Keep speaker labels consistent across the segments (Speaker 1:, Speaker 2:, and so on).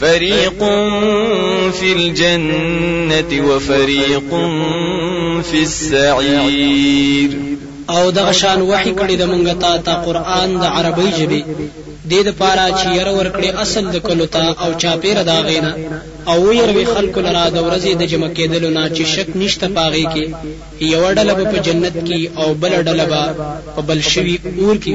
Speaker 1: فريق في الجنة وفريق في السعير
Speaker 2: او دغه شان وحي کړی د مونږ ته تا قران د عربی ژبه د دې لپاره چې ير ورکړي اصل د کلو ته او چاپیر دا غینا او ير وی خلق لرا د ورځې د جمع کېدل نه چې شک نشته پاغي کې یو ډله په جنت کې او بل ډله په بل شوی اور کې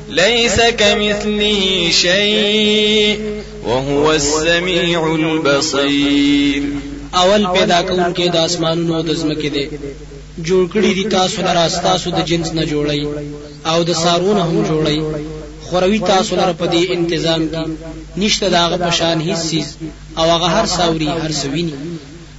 Speaker 1: ليس كمثله شيء وهو السميع البصير
Speaker 2: اول پیدا کون کې د اسمانونو د زمکه دی جوړ کړی دي تاسو لرا تاسو د جنس نه جوړی او د سارونه هم جوړی خوروي تاسو لپاره په دې تنظیم کې نشته دا غ پشان هیڅ چیز او هغه هر ساوري هر سویني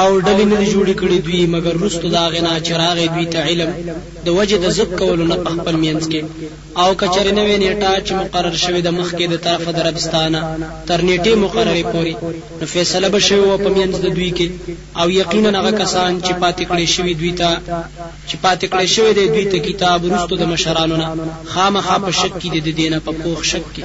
Speaker 2: او
Speaker 1: ډلې نه
Speaker 2: دي جوړې کړې دوی مګر وروسته د هغې نه چې راغی دوی ته علم د وجې د ضد کولو نه په خپل منځ کې او که چېرې نوې نیټه چې مقرر شوې ده مخکې د طرفه د رب ستا نه تر نیټې مقررې پورې نو فیصله به شوې وه په منځ د دوی کې او یقینا هغه کسان چې پاتې کړې شوي دوی ته چې پاتې کړې شوی دی دوی ته کتاب وروسته د مشرانو نه خامخا په شک کې دي د دې نه په پوخ شک کې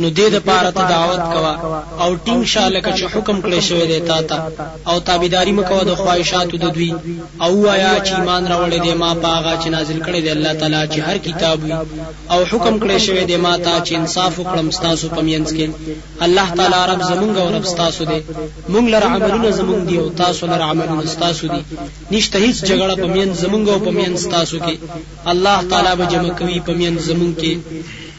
Speaker 2: نو دې دپاره ته دعوت کوه او ټینګ شه لکه چې حکم کړی شوی دی تا ته او تابعداري مه کوه د خواهشاتو د دوی او ووایه چې ایمان راوړی دی ما په هغه چې نازل کړی دی الله تعالی چې هر کتاب وي او حکم کړی شوی دی ما ته چې انصاف وکړم ستاسو په منځ کې الله تعالی رب زمونږ او رب ستاسو دی مونږ لره عملونه زمونږ دي او تاسو لره عملونه ستاسو دي نشته هیڅ جګړه په منځ زمونږ او په منځ ستاسو کې
Speaker 1: الله
Speaker 2: تعالی به جمع کوي په منځ زمونږ کې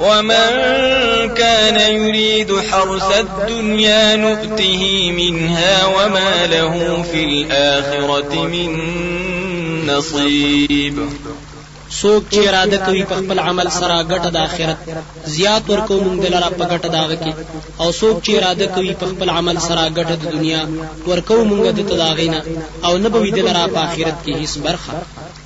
Speaker 1: ومن كان يريد حرث الدنيا نؤته منها وما له في الآخرة من نصيب
Speaker 2: سوک چې اراده کوي په خپل عمل سره ګټه د آخرت زیات ورکو مونږ دلاره په ګټه داغه کې او سوک چې اراده کوي په خپل عمل سره ګټه د دنیا ورکو مونږ د تداغینا او نه به وی دلاره په آخرت کې هیڅ برخه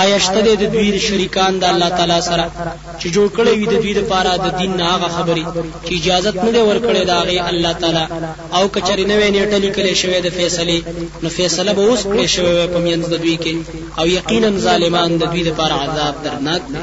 Speaker 2: آیا شته دی د دوی شریکان د الله تعالی سره چې جوړ کړی وي د دوی لپاره د دین نه هغه خبرې چې اجازه نه دی ورکړی دا غي الله تعالی او کچری نه ویني ټلی کله شوی د فیصله نو فیصله به اوس کړی شوی په میند د دوی کې او یقینا ظالمان د دوی لپاره عذاب درناک دی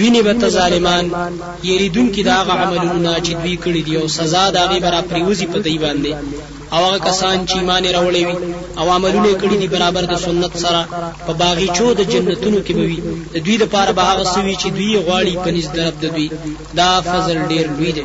Speaker 2: وینې به ته ظالمان یریدونکي د هغه عملونو نه چې دوی کړي دي او سزا د هغې به راپرېوځي په دوی باندې او هغه کسان چې ایمان یې راوړی وي او عملونه یې کړي دي برابر د سنت سره په باغیچو د جنتونو کې به وي د دوی دپاره به هغه څه وي چې دوی یې غواړي په نزد رب د دوی دا فضل ډېر لوی دی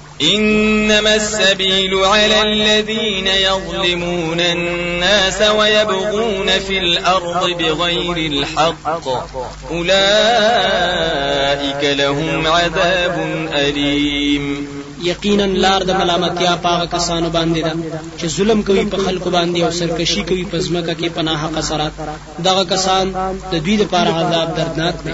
Speaker 1: إنما السبيل على الذين يظلمون الناس ويبغون في الأرض بغير الحق أولئك لهم عذاب أليم
Speaker 2: یقینا لار د ملامتیا پاغه کسانو باندې ده چې ظلم کوي په خلکو باندې او سرکشي کوي په ځمکه کې پناه حق سره دغه کسان د دوی لپاره عذاب دردناک دی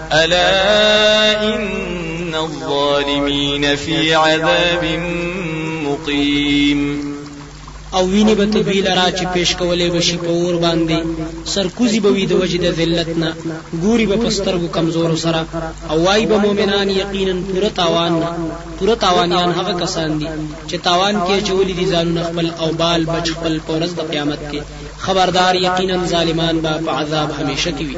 Speaker 2: الا ان الظالمین فی عذاب
Speaker 1: مقیم
Speaker 2: او ویني به تبیل را چې پیش کولې بشي په اور باندې سرکوزي به وي د وجې د ذلت نه ګوري به پسترګو کمزورو سره او وای به مؤمنان یقینا پوره تاوان پوره تاوانیان هغه کسان دي چې تاوان کې چولې دي ځانونه خپل او بال بچ خپل پورز د قیامت کې خبردار یقینا ظالمان به په عذاب همیشه کې وي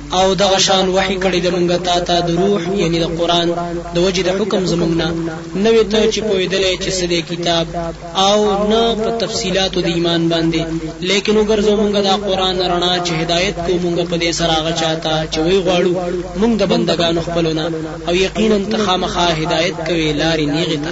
Speaker 2: او دغه
Speaker 1: شان وحی کړی د مونږه تا ته د روح یعنی د قران د وجه د حکم زمونږ نه نوې ته چې پویدلې چې سده کتاب او نه په تفصيلات د ایمان باندې لیکن وګرځو مونږه دا قران رڼا چې هدایت کو مونږه په دې سره هغه چاته چې وی غواړو مونږ د بندگانو خپلونه او یقینا تخامخه هدایت کوي لارې نیغه ته